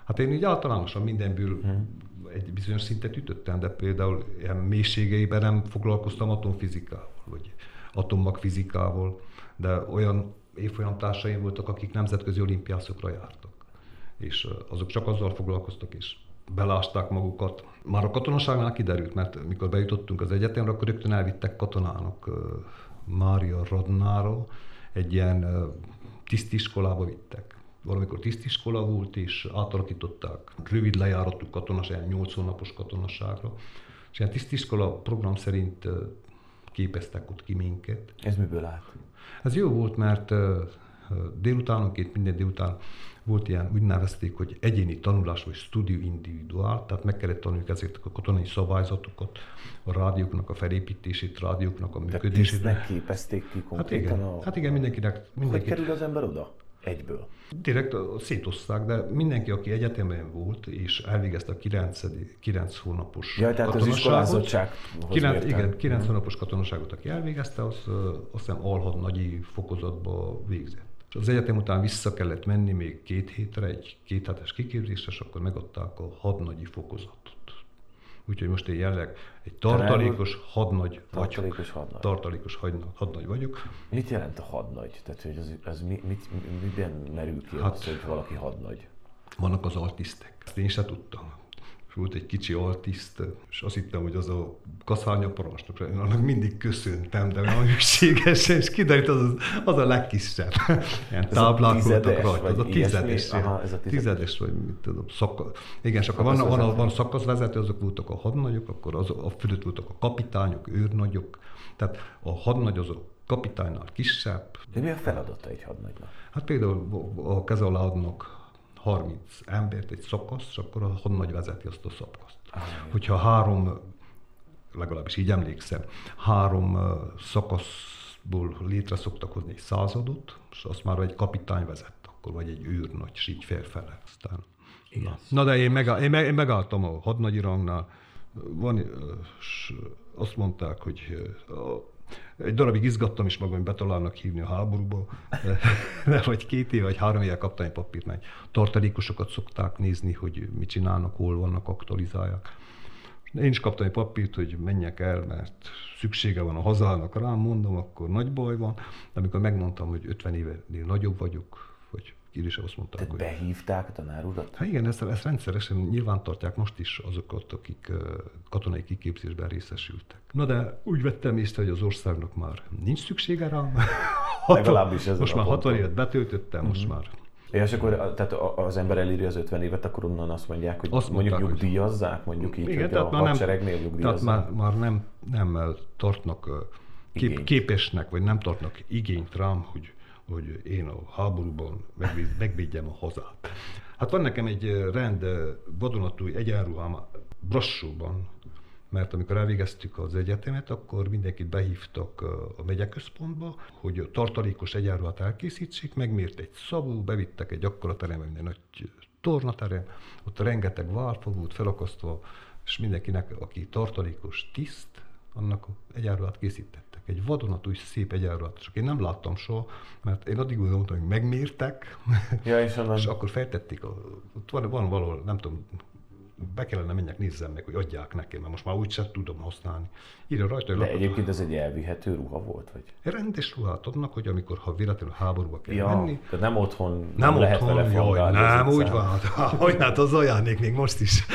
Hát én így általánosan mindenből hmm. egy bizonyos szintet ütöttem, de például ilyen mélységeiben nem foglalkoztam atomfizikával, vagy atommagfizikával, de olyan évfolyamtársaim voltak, akik nemzetközi olimpiászokra jártak. És azok csak azzal foglalkoztak, és belásták magukat. Már a katonaságnál kiderült, mert mikor bejutottunk az egyetemre, akkor rögtön elvittek katonának Mária Radnára, egy ilyen tisztiskolába vittek. Valamikor tisztiskola volt, és átalakították rövid lejáratú katonaság, 8 hónapos katonaságra. És ilyen tisztiskola program szerint képeztek ott ki minket. Ez miből állt? Ez jó volt, mert délutánonként, minden délután volt ilyen, úgy nevezték, hogy egyéni tanulás, vagy studio individuál, tehát meg kellett tanulni ezeket a katonai szabályzatokat, a rádióknak a felépítését, rádióknak a működését. Tehát képezték ki konkrétan hát igen, a... Hát igen, mindenkinek... mindenkinek... Hogy kerül az ember oda? Egyből? Direkt szétozták, de mindenki, aki egyetemen volt, és elvégezte a 9, 9 hónapos ja, tehát az iskolázottság. 9, igen, 9 mhm. hónapos katonaságot, aki elvégezte, az azt hiszem nagyi fokozatba végzett. És az egyetem után vissza kellett menni még két hétre, egy két hetes kiképzésre, és akkor megadták a hadnagyi fokozatot. Úgyhogy most én jelenleg egy tartalékos hadnagy tartalékos vagyok. Hadnagy. Tartalékos hadnagy vagyok. Mit jelent a hadnagy? Tehát, hogy az, az mi, mit, miben merül ki hát, az, hogy valaki hadnagy? Vannak az artisztek. Ezt én sem tudtam volt egy kicsi altiszt, és azt hittem, hogy az a kaszárnya parancsnok, én annak mindig köszöntem, de olyan hűségesen, és kiderült, az, az a legkisebb. Ilyen táblák voltak rajta, az a tizedes, Aha, ez a tizedes, vagy mit tudom, szaka, igen, és akkor van, van, van szakaszvezető, azok voltak a hadnagyok, akkor az, a fölött voltak a kapitányok, őrnagyok, tehát a hadnagy az a kapitánynál kisebb. De mi a feladata egy hadnagynak? Hát például a keze alá adnak 30 embert egy szakasz, akkor a hadnagy vezeti azt a szakaszt. Hogyha három, legalábbis így emlékszem, három szakaszból létre szoktak hozni egy századot, és azt már egy kapitány vezet, akkor vagy egy űrnagy, és így félfele. Aztán, na. na. de én, megáll, én, meg, én megálltam a hadnagyi rangnál, van, azt mondták, hogy egy darabig izgattam is magam, hogy betalálnak hívni a háborúba, (laughs) de vagy két év, vagy három éve kaptam egy papírt, mert tartalékosokat szokták nézni, hogy mit csinálnak, hol vannak, aktualizálják. Én is kaptam egy papírt, hogy menjek el, mert szüksége van a hazának rám, mondom, akkor nagy baj van. De amikor megmondtam, hogy 50 évenél nagyobb vagyok, is azt mondták, Tehát hogy... behívták a tanár urat? Hát igen, ezt, ezt rendszeresen nyilván tartják most is azokat, akik katonai kiképzésben részesültek. Na de úgy vettem észre, hogy az országnak már nincs szüksége rám. (laughs) Legalábbis ez Most már 60 évet betöltöttem, uh-huh. most mhm. már Ja, és akkor tehát az ember elírja az 50 évet, akkor onnan azt mondják, hogy azt mondjuk mondták, nyugdíjazzák, mondjuk így, igen, hogy a hadseregnél nyugdíjazzák. Tehát már, már nem, nem tartnak kép, képesnek, vagy nem tartnak igényt rám, hogy hogy én a háborúban megvédjem a hazát. Hát van nekem egy rend vadonatúj egyenruhám Brassóban, mert amikor elvégeztük az egyetemet, akkor mindenkit behívtak a megyeközpontba, hogy a tartalékos egyenruhát elkészítsék, megmért egy szabó, bevittek egy akkora terembe, egy nagy tornaterem, ott rengeteg válfa volt felakasztva, és mindenkinek, aki tartalékos tiszt, annak egyenruhát készített egy vadonatúj szép egyenruhat. Csak én nem láttam soha, mert én addig gondoltam, hogy megmértek, ja, és, (laughs) és akkor feltették, a, ott van, van valahol, nem tudom, be kellene menjek, nézzem meg, hogy adják nekem, mert most már úgy sem tudom használni. Írja rajta, hogy De lapot, egyébként ez egy elvihető ruha volt? Vagy? Rendes ruhát adnak, hogy amikor ha véletlenül háborúba kell ja, menni. Tehát nem otthon nem, nem lehet otthon, vele jaj, Nem, úgy van. (laughs) Hogy hát az ajándék még most is.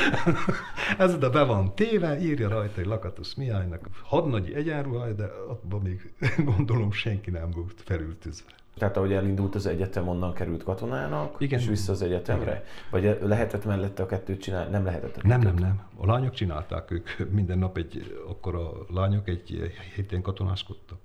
(laughs) ez de be van téve, írja rajta, hogy Lakatos Mihálynak hadnagyi egyenruha, de abban még (laughs) gondolom senki nem volt felültözve. Tehát ahogy elindult az egyetem, onnan került katonának, Igen. és vissza az egyetemre? Igen. Vagy lehetett mellette a kettőt csinálni? Nem lehetett a Nem, nem, nem. A lányok csinálták ők. (laughs) Minden nap egy, akkor a lányok egy héten katonáskodtak.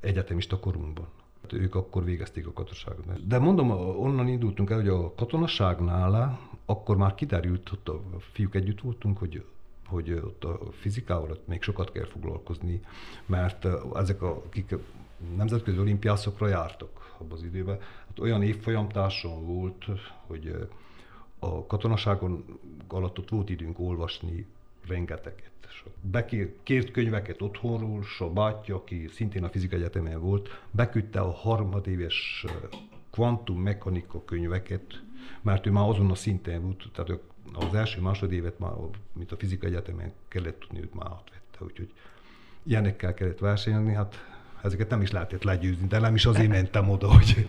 Egyetemista korunkban. Ők akkor végezték a katonaságot. De mondom, onnan indultunk el, hogy a katonaságnál akkor már kiderült, ott a fiúk együtt voltunk, hogy hogy ott a fizikával ott még sokat kell foglalkozni, mert ezek, a, akik nemzetközi olimpiászokra jártak abban az időben, hát olyan évfolyamtárson volt, hogy a katonaságon alatt ott volt időnk olvasni rengeteget. Bekért könyveket otthonról, és a bátyja, aki szintén a fizika egyetemen volt, beküldte a harmadéves kvantummechanika könyveket, mert ő már azon a szinten volt, tehát az első másodévet már, mint a fizika egyetemen kellett tudni, őt már átvette, úgyhogy ilyenekkel kellett versenyezni, hát ezeket nem is lehetett legyőzni, de nem is azért mentem oda, hogy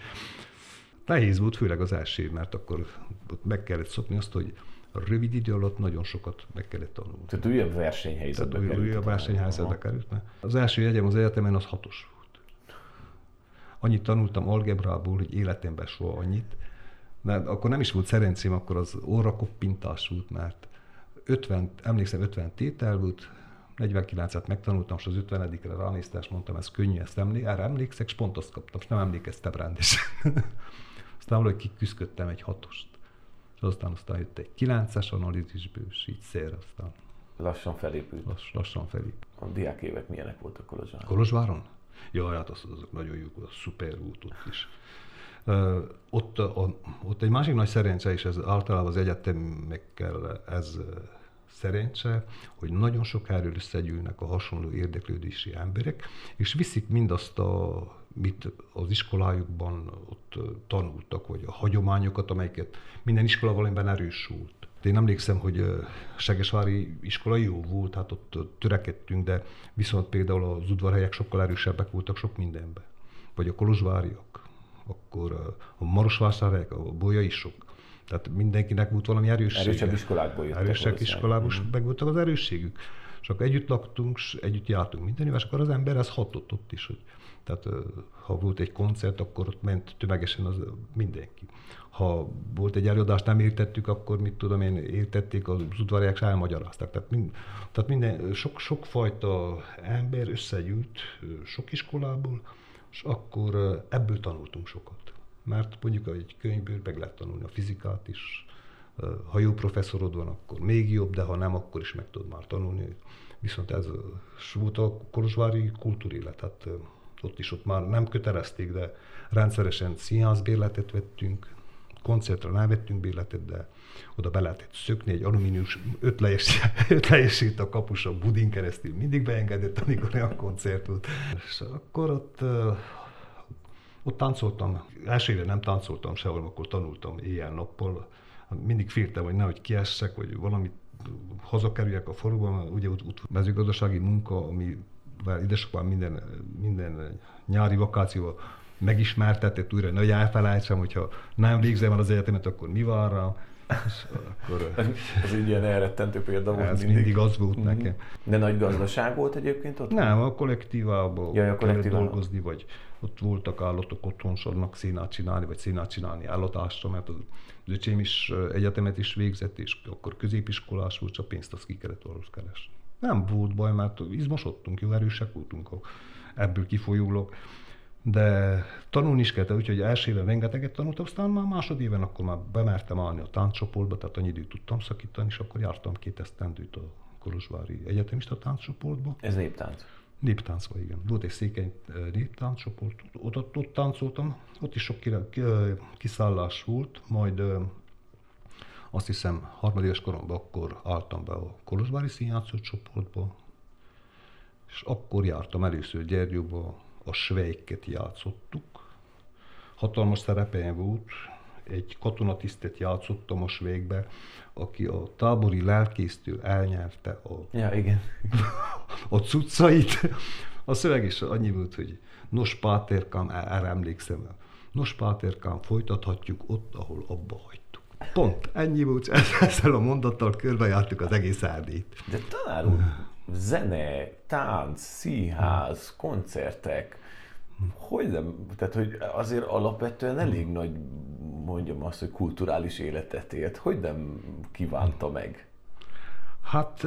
nehéz volt, főleg az első, mert akkor meg kellett szokni azt, hogy rövid idő alatt nagyon sokat meg kellett tanulni. Tehát újabb versenyhelyzetbe Tehát került. Újabb versenyhelyzetbe került. Mert az első jegyem az egyetemen az hatos volt. Annyit tanultam algebrából, hogy életemben soha annyit, de akkor nem is volt szerencsém, akkor az óra koppintás volt, mert 50, emlékszem 50 tétel volt, 49-et megtanultam, és az 50-re ránéztem, és mondtam, ez könnyű, ezt emlé- erre emlékszek, és pont azt kaptam, és nem emlékeztem rendesen. (laughs) aztán valahogy kiküzdöttem egy hatost. És aztán aztán jött egy 9-es analízisből, és így szér, aztán Lassan felépült. Lass, lassan felépült. A diák évek milyenek voltak Kolozsváron? Kolozsváron? Jaj, hát az, azok nagyon jók, az szuper út ott is. Uh, ott, a, ott egy másik nagy szerencse, és ez általában az egyetemekkel ez szerencse, hogy nagyon sok erről összegyűlnek a hasonló érdeklődési emberek, és viszik mindazt, a, mit az iskolájukban ott tanultak, vagy a hagyományokat, amelyeket minden iskola valamiben erősült. Én emlékszem, hogy Segesvári iskola jó volt, hát ott törekedtünk, de viszont például az udvarhelyek sokkal erősebbek voltak sok mindenben. Vagy a kolozsváriak, akkor a marosvásárhelyek, a bolya is sok tehát mindenkinek volt valami erőssége. Erősebb iskolákból jöttek. Erősebb iskolából, mm. meg voltak az erősségük. És akkor együtt laktunk, és együtt jártunk minden és akkor az ember ez hatott ott is. Hogy, tehát ha volt egy koncert, akkor ott ment tömegesen az mindenki. Ha volt egy előadást, nem értettük, akkor mit tudom én, értették, az udvariák és elmagyarázták. Tehát, mind, tehát minden, sok, sok fajta ember összegyűlt sok iskolából, és akkor ebből tanultunk sokat mert mondjuk egy könyvből meg lehet tanulni a fizikát is, ha jó professzorod van, akkor még jobb, de ha nem, akkor is meg tudod már tanulni. Viszont ez volt a kolozsvári kultúrélet, hát ott is ott már nem kötelezték, de rendszeresen színházbérletet vettünk, koncertre nem vettünk bérletet, de oda be lehetett szökni egy alumínius ötlejését (laughs) a kapus a budin keresztül mindig beengedett, amikor olyan koncert volt. És akkor ott ott táncoltam, első éve nem táncoltam sehol, akkor tanultam éjjel-nappal. Mindig féltem, hogy nehogy kiessek, vagy valamit hazakerüljek a faluban, ugye ott, ott mezőgazdasági munka, ami édesapám minden, minden nyári vakációval megismertetett újra, hogy elfelejtsem, hogyha nem végzem el az egyetemet, akkor mi van rá. akkor, (laughs) ez egy ilyen elrettentő példa volt Ez mindig, mindig az volt mm-hmm. nekem. De nagy gazdaság volt egyébként ott? Nem, a kollektívában ja, a kollektívában. dolgozni, vagy ott voltak állatok, otthon sornak színát csinálni, vagy színát csinálni állatásra, mert az, az öcsém is egyetemet is végzett, és akkor középiskolás volt, csak pénzt azt ki kellett valós keresni. Nem volt baj, mert izmosodtunk, jó erősek voltunk ebből kifolyólag. De tanulni is kellett, úgyhogy első éven rengeteget tanultam, aztán már másodéven akkor már bemertem állni a tánccsoportba, tehát annyi időt tudtam szakítani, és akkor jártam két esztendőt a Kolozsvári Egyetemista tánccsoportba. Ez néptánc? Néptáncba, igen. Volt egy székeny néptánccsoport, ott, ott, ott táncoltam, ott is sok kiszállás volt, majd azt hiszem harmadéves koromban akkor álltam be a Kolozsvári színjátszó csoportba, és akkor jártam először Gyergyóba, a svejket játszottuk. Hatalmas szerepeim volt, egy katonatisztet játszottam a svégbe, aki a tábori lelkésztől elnyerte a, ja, igen. (laughs) a cuccait. A szöveg is annyi volt, hogy nos páterkám, erre emlékszem, nos páterkám, folytathatjuk ott, ahol abba hagytuk. Pont, ennyi volt, (laughs) ezzel a mondattal körbejártuk az egész erdét. De úr, zene, tánc, színház, koncertek, Hogy nem? Tehát, hogy azért alapvetően elég nagy, mondjam azt, hogy kulturális életet élt. Hogy nem kívánta meg? Hát...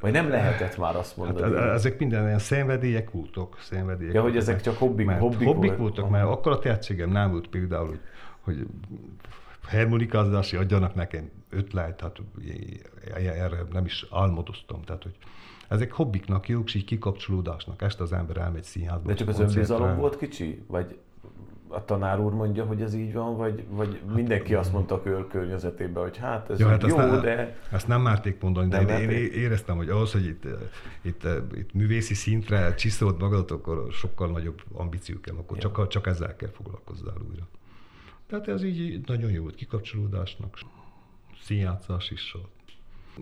Vagy nem lehetett már azt Hát mondani? e- ezek minden ilyen szenvedélyek voltak, szenvedélyek Ja, hogy ezek csak hobbik- mert hobbik hobbik volt- voltak, mert akkor a tehetségem nem volt például, hogy, hogy harmonikázási adjanak nekem ötlet, hát erre nem is álmodoztam, tehát hogy ezek hobbiknak jók, és így kikapcsolódásnak. Este az ember elmegy színházba. De csak az önbizalom volt kicsi? Vagy a tanár úr mondja, hogy ez így van, vagy, vagy mindenki azt mondta a kör környezetében, hogy hát ez Ja, hát jó, ezt, ne, de... ezt nem merték mondani, de Nem én, én éreztem, hogy ahhoz, hogy itt, itt, itt művészi szintre csiszolt magadat, akkor sokkal nagyobb ambíció kell, akkor csak, csak ezzel kell foglalkozzál újra. Tehát ez így nagyon jó volt kikapcsolódásnak, színjátszás is. Na,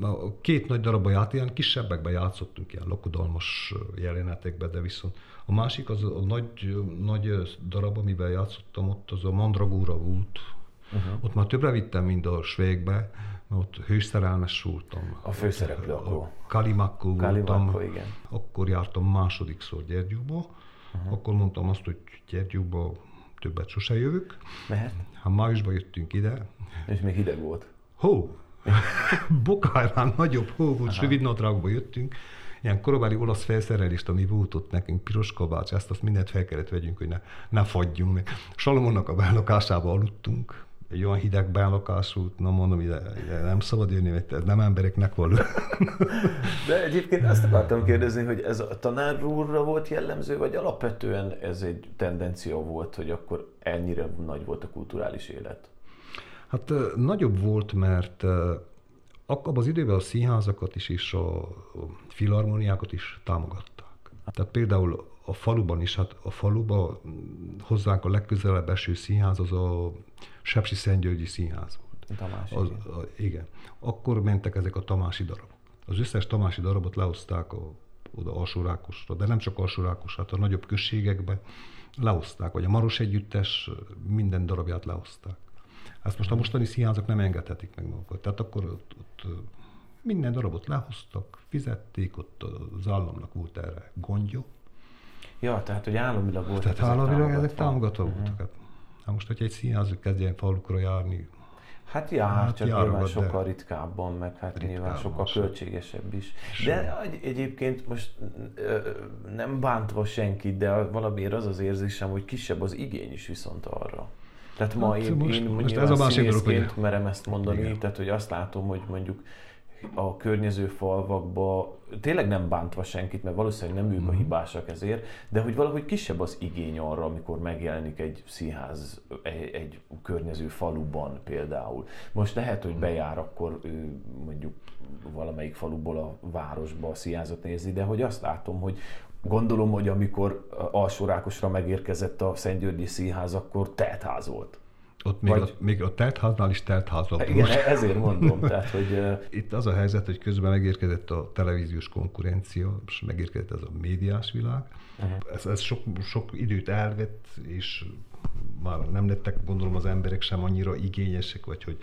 a két nagy darabban járt, ilyen kisebbekben játszottunk, ilyen lakodalmas jelenetekben, de viszont a másik, az a nagy, nagy darab, amiben játszottam, ott az a Mandragóra volt. Uh-huh. Ott már többre vittem, mint a Svékbe, mert ott hőszerelmes voltam. A főszereplő akkor. Kalimakko voltam. Igen. Akkor jártam másodikszor Gyergyóba. Uh-huh. Akkor mondtam azt, hogy Gyergyóba többet sose jövök. Mehet? Hát májusban jöttünk ide. És még hideg volt. Hó! (laughs) Bokárán nagyobb hó volt, és rövidnadrágba jöttünk. Ilyen korabeli olasz felszerelést, ami volt ott nekünk, piros kabács, ezt azt mindent fel kellett vegyünk, hogy ne, ne fagyjunk meg. Salomonnak a bellakásába aludtunk, egy olyan hideg bellakás volt, na mondom, ide, ide nem szabad jönni, mert ez nem embereknek való. (laughs) De egyébként azt akartam kérdezni, hogy ez a tanár úrra volt jellemző, vagy alapvetően ez egy tendencia volt, hogy akkor ennyire nagy volt a kulturális élet? Hát nagyobb volt, mert abban az időben a színházakat is és a, filharmoniákat is támogatták. Tehát például a faluban is, hát a faluban hozzánk a legközelebb eső színház az a Sepsi Szentgyörgyi Színház volt. Tamás, Az, a, igen. Akkor mentek ezek a tamási darabok. Az összes tamási darabot lehozták a, oda Alsórákosra, de nem csak Alsórákos, hát a nagyobb községekbe lehozták, vagy a Maros Együttes minden darabját lehozták. Ezt most a mostani színházak nem engedhetik meg magukat. Tehát akkor ott, ott minden darabot lehoztak, fizették, ott az államnak volt erre gondja. Ja, tehát, hogy államilag volt. Tehát államilag ezek támogatva voltak. Hát, hát most, hogyha egy színház kezdjen falukra járni, Hát já, hát csak járogat, nyilván de- sokkal ritkábban, meg hát nyilván Ritkábban, sokkal sem. költségesebb is. De egy- egyébként most ö, nem bántva senkit, de valamiért az az érzésem, hogy kisebb az igény is viszont arra. Tehát ma Hát én, most- én most ez a másik dolog, hogy- merem ezt mondani, Igen. tehát hogy azt látom, hogy mondjuk a környező falvakba, tényleg nem bántva senkit, mert valószínűleg nem ők Mhm. a hibásak ezért, de hogy valahogy kisebb az igény arra, amikor megjelenik egy színház egy, egy környező faluban például. Most lehet, hogy bejár akkor ő, mondjuk valamelyik faluból a városba a színházat nézi, de hogy azt látom, hogy gondolom, hogy amikor Alsórákosra megérkezett a Szentgyörgyi Színház, akkor teltház volt. ott még, Vagy- a, még a teltháznál is teltházabb Igen, volt. ezért mondom, tehát, hogy (laughs) Itt az a helyzet, hogy közben megérkezett a televíziós konkurencia, és megérkezett ez a médiás világ. Uh-huh. Ez, ez sok, sok időt elvett, és már nem lettek gondolom az emberek sem annyira igényesek, vagy hogy...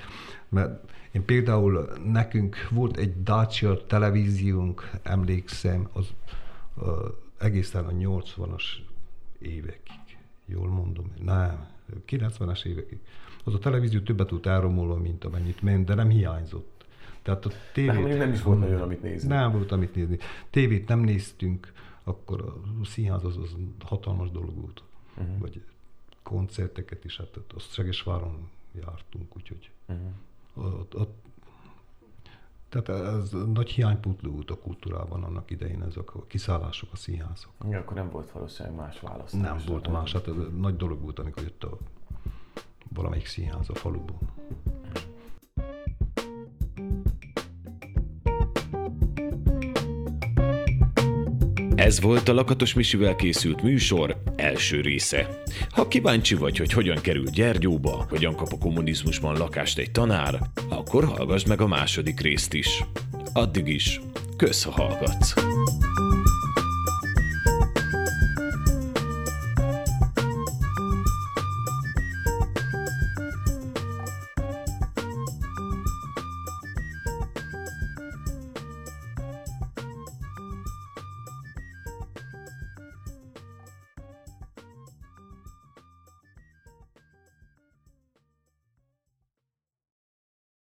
Mert én például nekünk volt egy Dacia televíziónk, emlékszem, az egészen a 80-as évekig. Jól mondom? Nem, 90-es évekig. Az a televízió többet tud elromolni, mint amennyit ment, de nem hiányzott. Tehát a tévét... mondjuk nem is volt nagyon, amit nézni. Nem volt, amit nézni. Tévét nem néztünk, akkor a színház az, az hatalmas dolog volt. Uh-huh. Vagy koncerteket is, hát ott azt Segesváron jártunk, úgyhogy uh-huh. ott, ott, tehát ez nagy hiánypótló volt a kultúrában annak idején, ezek a kiszállások, a színházak. Ja, akkor nem volt valószínűleg más választás. Nem volt más, hát ez nagy dolog volt, amikor jött a valamelyik színház a faluból. Ez volt a Lakatos Misivel készült műsor első része. Ha kíváncsi vagy, hogy hogyan kerül Gyergyóba, hogyan kap a kommunizmusban lakást egy tanár, akkor hallgass meg a második részt is. Addig is, kösz, ha hallgatsz!